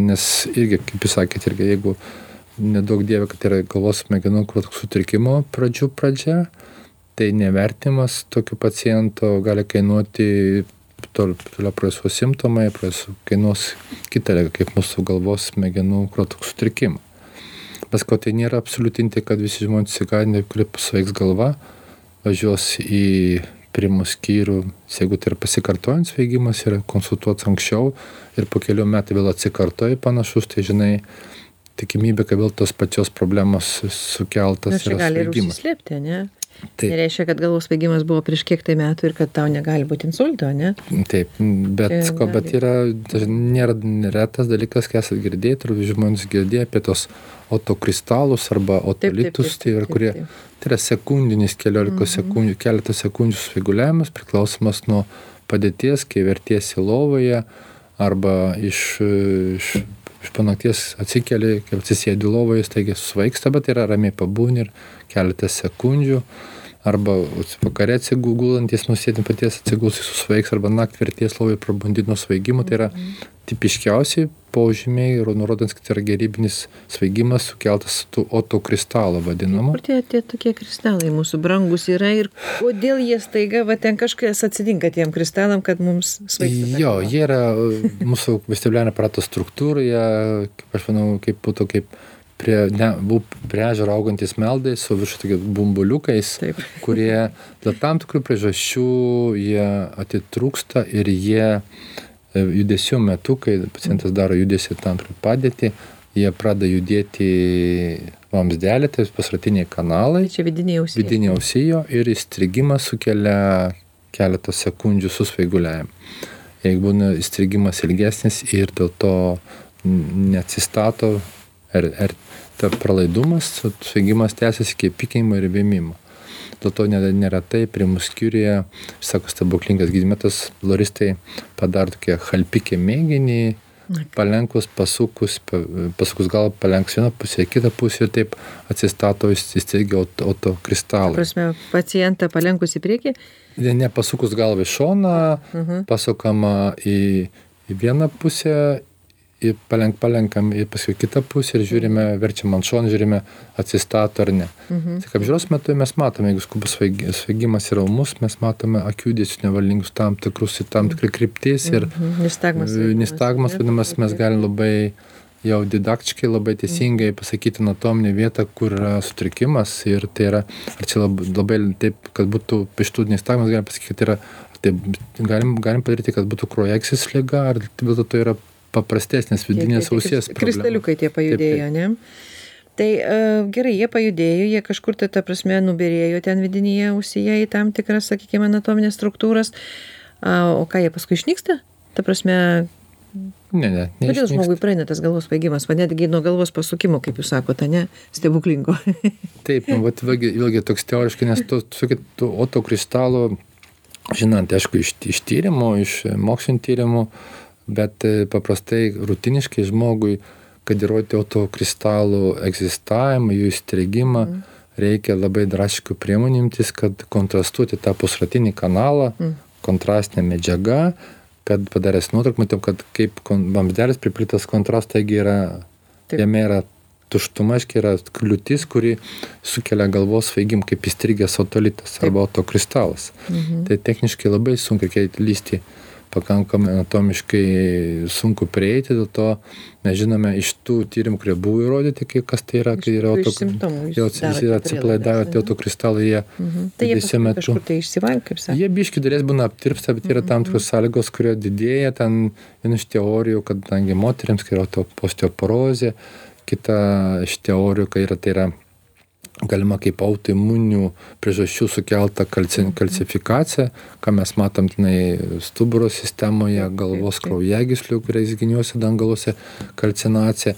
nes irgi, kaip jūs sakėte, irgi jeigu nedaug dievė, kad yra galvos smegenų sutrikimo pradžių pradžia, tai nevertimas tokio paciento gali kainuoti toliau praeisuo simptomai, praeisuo kainuos kitą ligą, kaip mūsų galvos smegenų krotų sutrikimą. Paskau tai nėra absoliutinti, kad visi žmonės įsigalinę, kurie pasveiks galva, važiuos į priėmimo skyrių, jeigu tai yra pasikartojantis svaigimas, yra konsultuotas anksčiau ir po kelių metų vėl atsikartoja panašus, tai žinai, tikimybė, kad vėl tos pačios problemos sukeltas yra gali svaigimas. ir užsislėpti, ne? Tai nereiškia, kad galvos svaigimas buvo prieš kiek tai metų ir kad tau negali būti insulto, ne? Taip, bet, ko, bet yra, nėra retas dalykas, kai esate girdėję, ir žmonės girdėjo apie tos otokristalus arba otolitus, tai yra, kurie tai yra sekundinis keliolikos mhm. sekundžių, keletos sekundžių svaiguliavimas priklausomas nuo padėties, kai vertiesi lovoje arba iš, iš, iš panakties atsikeli, kai atsisėdi lovoje, staigiai susvaigsta, bet yra ramiai pabūni ir keletą sekundžių arba vakare atsigulantis nusėdi paties atsiguls jis susveiks arba naktį verties lovoj prabundi nuo svaigimo. Tai yra mhm. tipiškiausi požymiai nurodant kad tai yra gerybinis svaigimas sukeltas tų otokristalų vadinamų kur tie tie tokie kristalai mūsų brangūs yra ir kodėl jie staiga va ten kažkas atsitinka tiem kristalam kad mums svaigsta jo jie yra mūsų vestibuliarinio aparato struktūroje kaip aš manau kaip būtų kaip prie, ne, buvo prie ežero augantis meldai su virš tokiais bumbuliukais, Taip. kurie dėl tam tikrų priežasčių jie atitrūksta ir jie e, judesių metu, kai pacientas daro judesi tam tikrą padėtį, jie pradeda judėti vamsdelė, tai pasratiniai kanalai. Tai čia vidiniai ausijo. Vidiniai ausijo ir įstrigimas sukelia keletą sekundžių susvaiguliavimą. Jeigu būna įstrigimas ilgesnis ir dėl to neatsistato ar, ar ta pralaidumas, svaigimas tęsiasi iki pykinimo ir vėmimo. Dėl to neretai prie muskiurėje, sako stebuklingas gydymetas, loristai padaro tokie halpikė mėginį, palenkus, pasukus, pasukus gal palenks vieną pusę, kitą pusę ir taip atsistato įsteigia autokristalą. Prasme, pacientą palenkus į priekį? Ne, ne pasukus galvą į šoną, uh -huh. pasukama į, į vieną pusę į palenk palenkam į paskui kitą pusę ir žiūrime verčiam ant šono žiūrime atsistato ar ne. Mhm. tik apžiūros metu mes matome jeigu skubus svaigimas yra ūmus mes matome akių judesius nevalingus tam tikrus į tam tikrą kryptis ir mhm. nistagmas nistagmas vadinamas mes galim labai jau didaktiškai labai teisingai pasakyti anatominę vietą, kur yra sutrikimas ir tai yra, ar čia labai, labai taip, kad būtų pištūdinis tagmas, galim pasakyti, kad tai yra, tai galim, galim padaryti, kad būtų krojeksis lyga, ar vis dėlto tai yra paprastesnės vidinės ausies. Kristaliukai tie pajudėjo, taip, taip. ne? Tai uh, gerai, jie pajudėjo, jie kažkur tai, ta prasme, nuberėjo ten vidinėje ausyje į tam tikras, sakykime, anatominės struktūras. Uh, o ką jie paskui išnyksta? Ta prasme, Ne, ne. Kodėl žmogui praeina tas galvos svaigimas, va netgi nuo galvos pasukimo, kaip jūs sakote, ne, stebuklingo. Taip, nu, vat, vėlgi, vėlgi toks teoriškai, nes tu, sakėt, tu otokristalo, žinant, aišku, iš, iš tyrimų, iš mokslinio tyrimų, uh, bet e, paprastai rutiniškai žmogui, kad įrodyti autokristalų egzistavimą, jų įstrigimą, mm. reikia labai drastiškų priemonių imtis, kad kontrastuoti tą pusratinį kanalą, mm. kontrastinė medžiaga, kad padaręs nuotrauką, matėm, kad kaip vamzdelis priplitas kontrastą, taigi yra, Taip. jame yra tuštuma, aiškiai yra kliūtis, kuri sukelia galvos svaigimą kaip įstrigęs otolitas Taip. arba autokristalas. Mhm. Tai techniškai labai sunku reikia lysti pakankamai anatomiškai sunku prieiti, dėl to mes žinome iš tų tyrimų, kurie buvo įrodyti, kas tai yra, kai yra atsipalaidavę tie autokristalai, jie mhm. tai visi metu. Tai išsivalgia, kaip sakė. Jie biški dalies būna aptirpsta, bet yra tam mhm. tikros sąlygos, kurie didėja, ten viena iš teorijų, kadangi moteriams, kai yra osteoporozė, kita iš teorijų, kai yra tai yra galima kaip autoimuninių priežasčių sukelta kalci, mhm. kalcifikacija, ką mes matom tenai stuburo sistemoje, galvos kraujagyslių, kuriais giniuose dangaluose kalcinacija.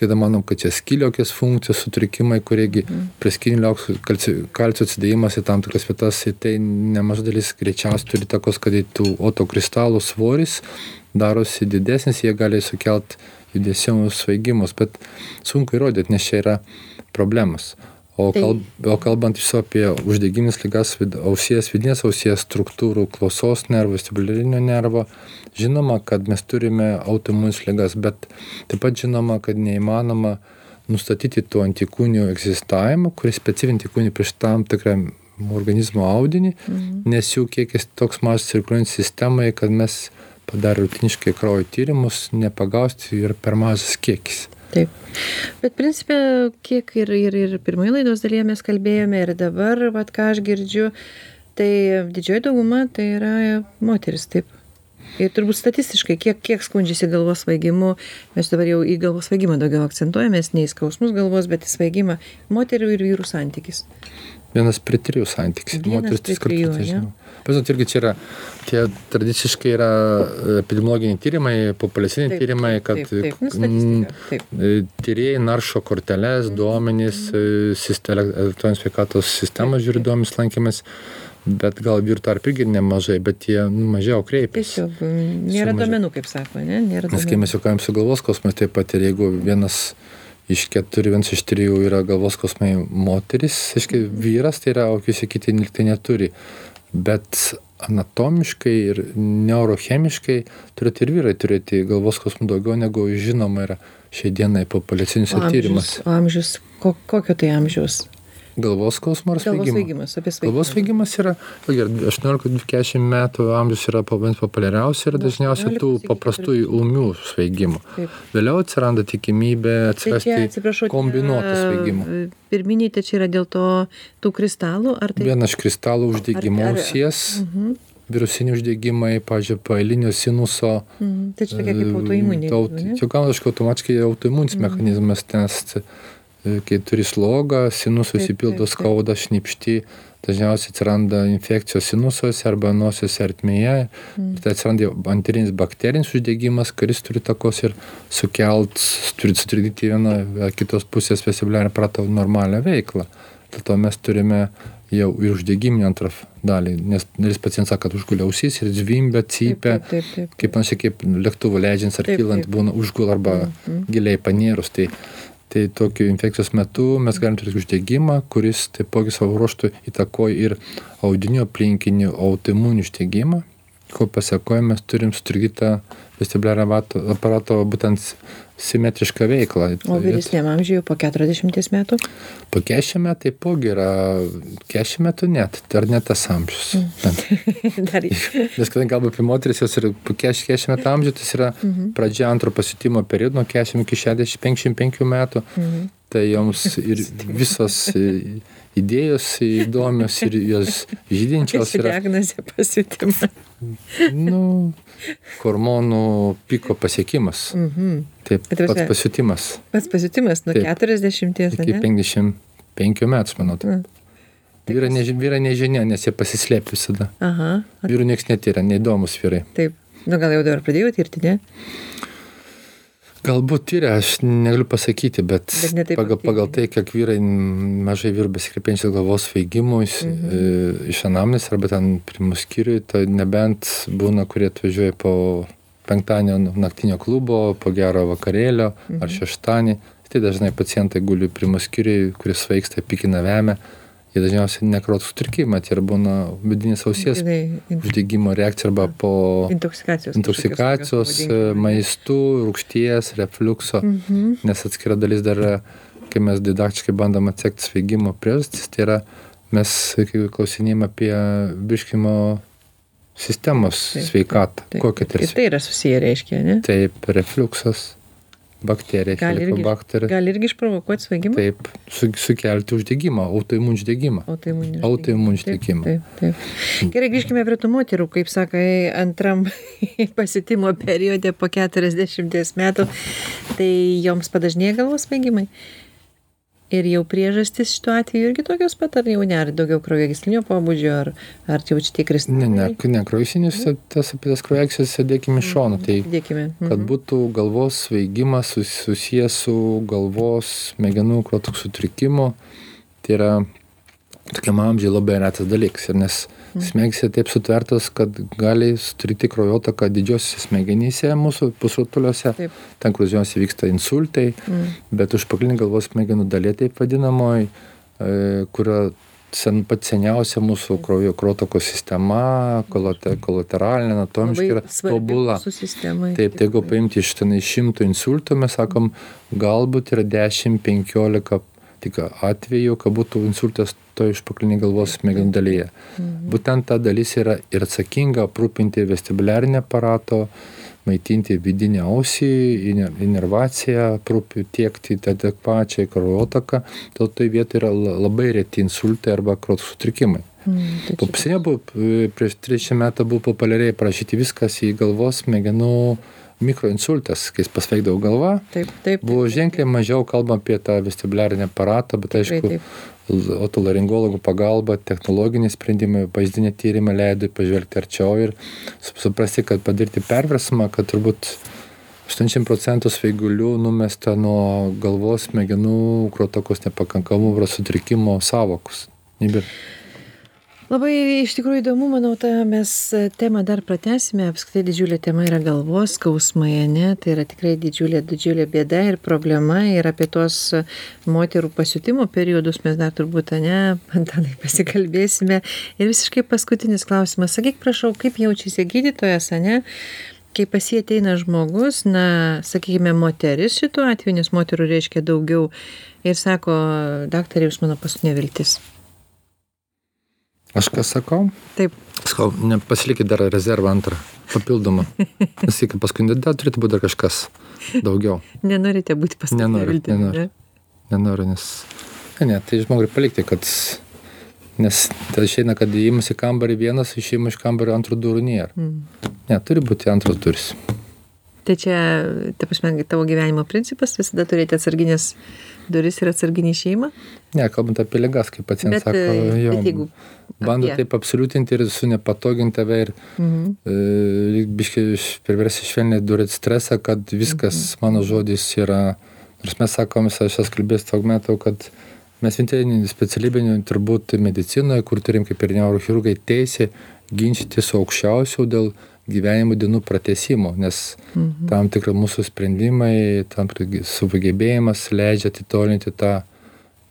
Kita manom, kad čia skiliokės funkcijos sutrikimai, kuriegi mm. prie skilio kalcio atsidėjimas į tam tikras vietas, tai nemaža dalis greičiausiai turi takos, kad į tų otokristalų svoris darosi didesnis, jie gali sukelt judesių svaigimus, bet sunku įrodyti, nes čia yra problemas. O, tai... kalb, o kalbant iš apie uždegiminės lygas vid, ausies, vidinės ausies struktūrų, klausos nervų, vestibulinio nervo, žinoma, kad mes turime autoimunės lygas, bet taip pat žinoma, kad neįmanoma nustatyti tų antikūnių egzistavimą, kuris specifinį antikūnį prieš tam tikrą organizmo audinį, mhm. nes jų kiekis toks mažas cirkuliuojant sistemai, kad mes padarę rutiniškai kraujo tyrimus nepagausti ir per mažas kiekis. Taip. Bet principė, kiek ir, ir, ir pirmoje laidos dalyje mes kalbėjome ir dabar, vat, ką aš girdžiu, tai didžioji dauguma tai yra moteris, taip. Ir turbūt statistiškai, kiek, kiek skundžiasi galvos svaigimu, mes dabar jau į galvos svaigimą daugiau akcentuojamės, ne į skausmus galvos, bet į svaigimą moterių ir vyrų santykis vienas prie trijų santykis. Moteris kartus, tai žinau. Bet žinot, irgi čia yra, tie tradiciškai yra e, epidemiologiniai tyrimai, populiaciniai taip, tyrimai, kad taip, taip, nu, taip. E, tyrėjai naršo korteles, duomenys, mhm. elektroninės sveikatos sistemos žiūri duomenys lankėmės. Bet gal vyrų tarp irgi nemažai, bet jie nu, mažiau kreipiasi. Tiesiog nėra duomenų, kaip sako, ne? Nėra. Nes kai mes juokavim su galvos kosmais, taip pat ir jeigu vienas iš keturių vienas iš trijų yra galvos skausmai moteris, aiškiai vyras, tai yra, o visi kiti tai neturi. Bet anatomiškai ir neurochemiškai turėti ir vyrai turėti galvos skausmų daugiau negu žinoma yra šiai dienai populiaciniuose tyrimuose. Amžius, ko, kokio tai amžiaus? Galvos skausmo ar? Svaigimas. Galvos svaigimas yra, vėlgi, 18-20 metų amžius yra populiariausia ir dažniausiai tų paprastųjų ūmių svaigimų. Vėliau atsiranda tikimybė atsirasti tai kombinuotų svaigimų. Pirminiai tai čia yra dėl to tų kristalų? Tai... Vienas iš kristalų uždegimo ausies. Mhm. virusiniai uždegimai, pažiūrėjau, paelinio sinuso. Mm, tai čia tokia kaip autoimunė. Aut, jau gaunasi automatiškai autoimuninis mm. mechanizmas, nes kai turi slogą, sinus susipildo skauda, šnipšti, dažniausiai atsiranda infekcijos sinusuose arba nosies ertmėje. Mm. Tai atsiranda anterinis bakterinis uždegimas, kuris turi takos ir sukelt, turi sutrikdyti vieną kitos pusės vestibuliarinę aparato normalią veiklą. Dėl to mes turime jau ir uždegiminį antrą dalį, nes dalis pacientas sako, kad užgulia ausis ir zvimbia, cypia, taip, taip, taip, taip. kaip panašiai kaip lėktuvo leidžiant ar kylant būna užgul arba mm -hmm. giliai panėrus. Tai tai tokiu infekcijos metu mes galim turėti uždegimą kuris taipogi savo ruožtu įtakoja ir audinių aplinkinį autoimuninį uždegimą. Ko pasekoj mes turim sutrikdytą vestibuliarinio aparato būtent simetrišką veiklą. O vyresniam amžiuje po 40 metų? Po 40 metų taipogi yra, 40 metų net, dar net tas amžius. Mm. Dar Nes kadangi kalbu apie moteris, jos yra po 40 metų amžiuje, tai yra mm -hmm. pradžia antro pasitimo periodo nuo 40 iki 65 metų. Mm -hmm. Tai joms ir visos idėjos įdomios ir jos žydinčios. Yra diagnozė pasitimas. Nu, hormonų piko pasiekimas. Mhm. Taip, pats pasitimas. Pats pasitimas nuo Taip, 40 iki 55 metų, manau. Taip. Vyra, ne, vyra nežinia, nes jie pasislėpia visada. Aha. Vyrų niekas netyra, neįdomus vyrai. Taip. Nu, gal jau dabar pradėjau tirti, ne? Galbūt tiria aš negaliu pasakyti bet pagal pagal tai kiek vyrai mažai vyrų besikreipiančių galvos svaigimų mhm. E, iš anamnės arba ten pirmų skyriuj tai nebent būna kurie atvažiuoja po penktadienio naktinio klubo po gero vakarėlio ar mhm. šeštadienį tai dažnai pacientai guli pirmų skyriuj kurie svaigsta pykina vemia jie dažniausiai nekrotų sutrikimai, tai ir būna vidinės ausies uždegimo reakcija arba po intoksikacijos, intoksikacijos maistų, rūkšties, refluxo, mhm. nes atskira dalis dar, kai mes didaktiškai bandom atsekti sveigimo priežastis, tai yra mes klausinėjom apie virškimo sistemos taip, sveikatą. Kokia tai yra? Tai yra susiję, reiškia, ne? Taip, refluksas bakterija, gali irgi, gali irgi išprovokuoti svaigimą? Taip, su, sukelti uždegimą, autoimunį uždegimą. Autoimunį autoimun uždegimą. Taip, taip, taip. Gerai, grįžkime prie tų moterų, kaip sakai, antram pasitimo periode po 40 metų, tai joms padažnėja galvos svaigimai ir jau priežastys šituo atveju irgi tokios pat ar jau ne ar daugiau kraujagyslinio pobūdžio ar ar jau čia kristalai? Ne ne ne kraujagyslinis tas apie tas kraujagysles dėkim į šoną tai dėkime. Kad mhm. būtų galvos svaigimas susijęs su galvos smegenų kraujotaka sutrikimu tai yra tokiam amžiuj labai retas dalykas ir nes smegenys taip sutvertos, kad gali sutrikti kraujotaką didžiosiuose smegenyse mūsų pusrutuliuose, taip. ten, kur dažniausiai vyksta insultai, mm. bet užpakalinė galvos smegenų dalė taip vadinamoji, e, kur sen, pat seniausia mūsų kraujo kraujotakos sistema, kolate, kolateralinė, anatomiškai yra tobula. Taip, tai jeigu paimti iš ten iš šimtų insultų, mes sakom, galbūt yra 10-15 tik atveju, kad būtų insultas toj užpakalinėj galvos smegenų dalyje. Mhm. Būtent ta dalis yra ir atsakinga aprūpinti vestibuliarinę aparato, maitinti vidinę ausį, inervaciją, tiekti adekvačiai kraujotaką. Dėl to vietoje yra labai reti insultai arba kraujo sutrikimai. Mm, tai po pasienyje buvo, prieš 30 metų buvo populiariai prašyti viskas į galvos smegenų mikroinsultas, kai jis pasveikdavo galva, taip, taip, buvo ženkliai mažiau kalbama apie tą vestibuliarinį aparatą, bet aišku, taip, taip otolaringologų pagalba, technologiniai sprendimai, vaizdinė tyrimai leido pažvelgti arčiau ir suprasti, kad padaryti perversmą, kad turbūt 80 procentų sveigulių numesta nuo galvos smegenų krotokos nepakankamumo sutrikimo savokus. Nebėra labai iš tikrųjų įdomu manau tą mes temą dar pratęsime. Apskritai didžiulė tema yra galvos skausmai ane? Tai yra tikrai didžiulė didžiulė bėda ir problema. Ir apie tuos moterų pasiutimo periodus mes dar turbūt ane antanai pasikalbėsime. Ir visiškai paskutinis klausimas. Sakyk prašau kaip jaučiasi gydytojas ane? Kai pas jį ateina žmogus na sakykime moteris šituo atveju nes moterų reiškia daugiau ir sako daktare jūs mano paskutinė viltis Aš ką sakau? Taip. Sakau, nepasilikit dar rezervą antrą, papildomą. Nes iki paskui dar turėtų būti dar kažkas daugiau. Nenorite būti paskutinė. Nenoriu, viltim, nenoriu. Ne? Nenoriu, nes... Ne, ne, tai žmogui palikti, kad... Nes tai išeina, kad įimas į kambarį vienas, išeima iš kambario antrų durų nėra. Mm. Ne, turi būti antros durys. Tai čia ta prasme tavo gyvenimo principas visada turėti atsargines duris ir atsarginį šeimą ne kalbant apie ligas kaip pacientas Bet, sako e, jo bet jeigu bando apie- taip absoliutinti ir sunepatogint tave ir Mhm. e, biškį priversti švelniai durėt stresą, kad viskas Mhm. mano žodis yra, nors mes sakom, aš esu kalbėjęs daug metų, kad mes vienintelė specialybė turbūt medicinoje, kur turim kaip ir neurochirurgai teisę ginčyti su aukščiausiu dėl gyvenimo dienų pratesimo, nes Mhm. tam tikrai mūsų sprendimai, tam sugebėjimas leidžia atitolinti tą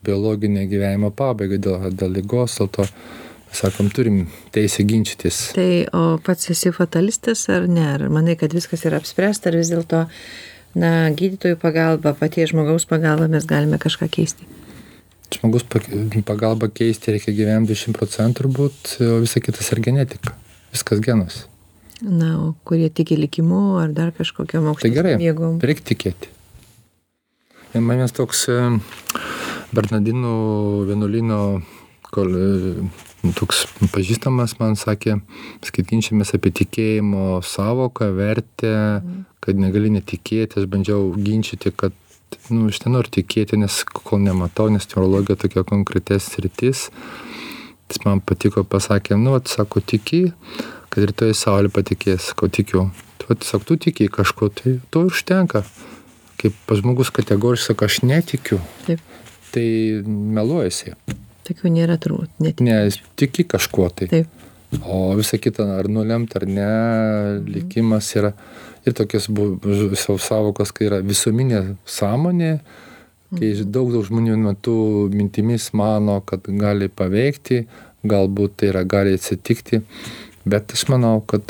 biologinę gyvenimo pabaigą dėl, dėl lygos, dėl to, sakom, turim teisę ginčytis. tai o pats esi fatalistas ar ne ar manai kad viskas yra apspręsta ar vis dėlto na gydytojų pagalba paties žmogaus pagalba mes galime kažką keisti Žmogus pagalba keisti reikia gyvenime 20 procentų turbūt, o visa kitas yra genetika. Viskas genas. Na o kurie tiki likimu ar dar kažkokiom Tai gerai, aukštesnėm jėgom? Reikia tikėti. Ir manęs toks e, Bernardinų vienuolino kol, e, toks pažįstamas man sakė, skaitinčiamės apie tikėjimo savoką, vertę, kad negali netikėti, aš bandžiau ginčyti, kad nu, aš nenoriu tikėti, nes kol nematau, nes neurologija tokia konkretes rytis. Jis man patiko, pasakė, nu, vat, sako, tiki, kad rytoj saulė patikės, sakau, tikiu. Tu, vat, sako, tu tiki kažko, tai to užtenka. Kaip pas žmogus kategoriškai sako, aš netikiu, taip tai meluojasi. tokių nėra turbūt net Ne, tiki kažkuo tai. taip O visa kita, ar nulemt ar ne, likimas yra. Ir tokios savokos, kai yra visuominė sąmonė, kai daug daug žmonių metu mintimis mano, kad gali paveikti, galbūt tai yra gali atsitikti. Bet aš manau, kad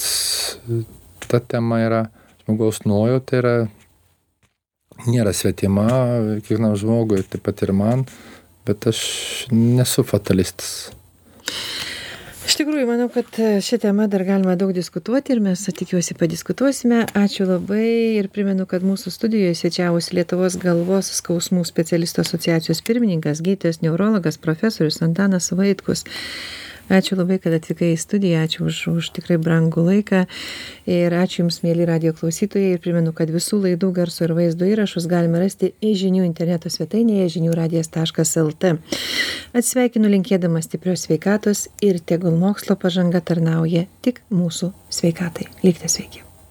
ta tema yra žmogaus nuojauta yra nėra svetima kiekvienam žmogui, taip pat ir man, bet aš nesu fatalistas. Iš tikrųjų, manau, kad šią temą dar galima daug diskutuoti ir mes tikiuosi padiskutuosime. Ačiū labai ir primenu, kad mūsų studijoje svečiavosi Lietuvos galvos skausmų specialistų asociacijos pirmininkas, gydytojas, neurologas, profesorius Antanas Vaitkus. Ačiū labai, kad atvykai į studiją, ačiū už, už tikrai brangų laiką ir ačiū Jums, mėly radio klausytojai ir primenu, kad visų laidų garso ir vaizdo įrašus galime rasti į žinių interneto svetainėje žiniųradijas.lt. Atsveikinu linkėdama stiprios sveikatos ir tegul mokslo pažanga tarnauja tik mūsų sveikatai. Likite sveiki.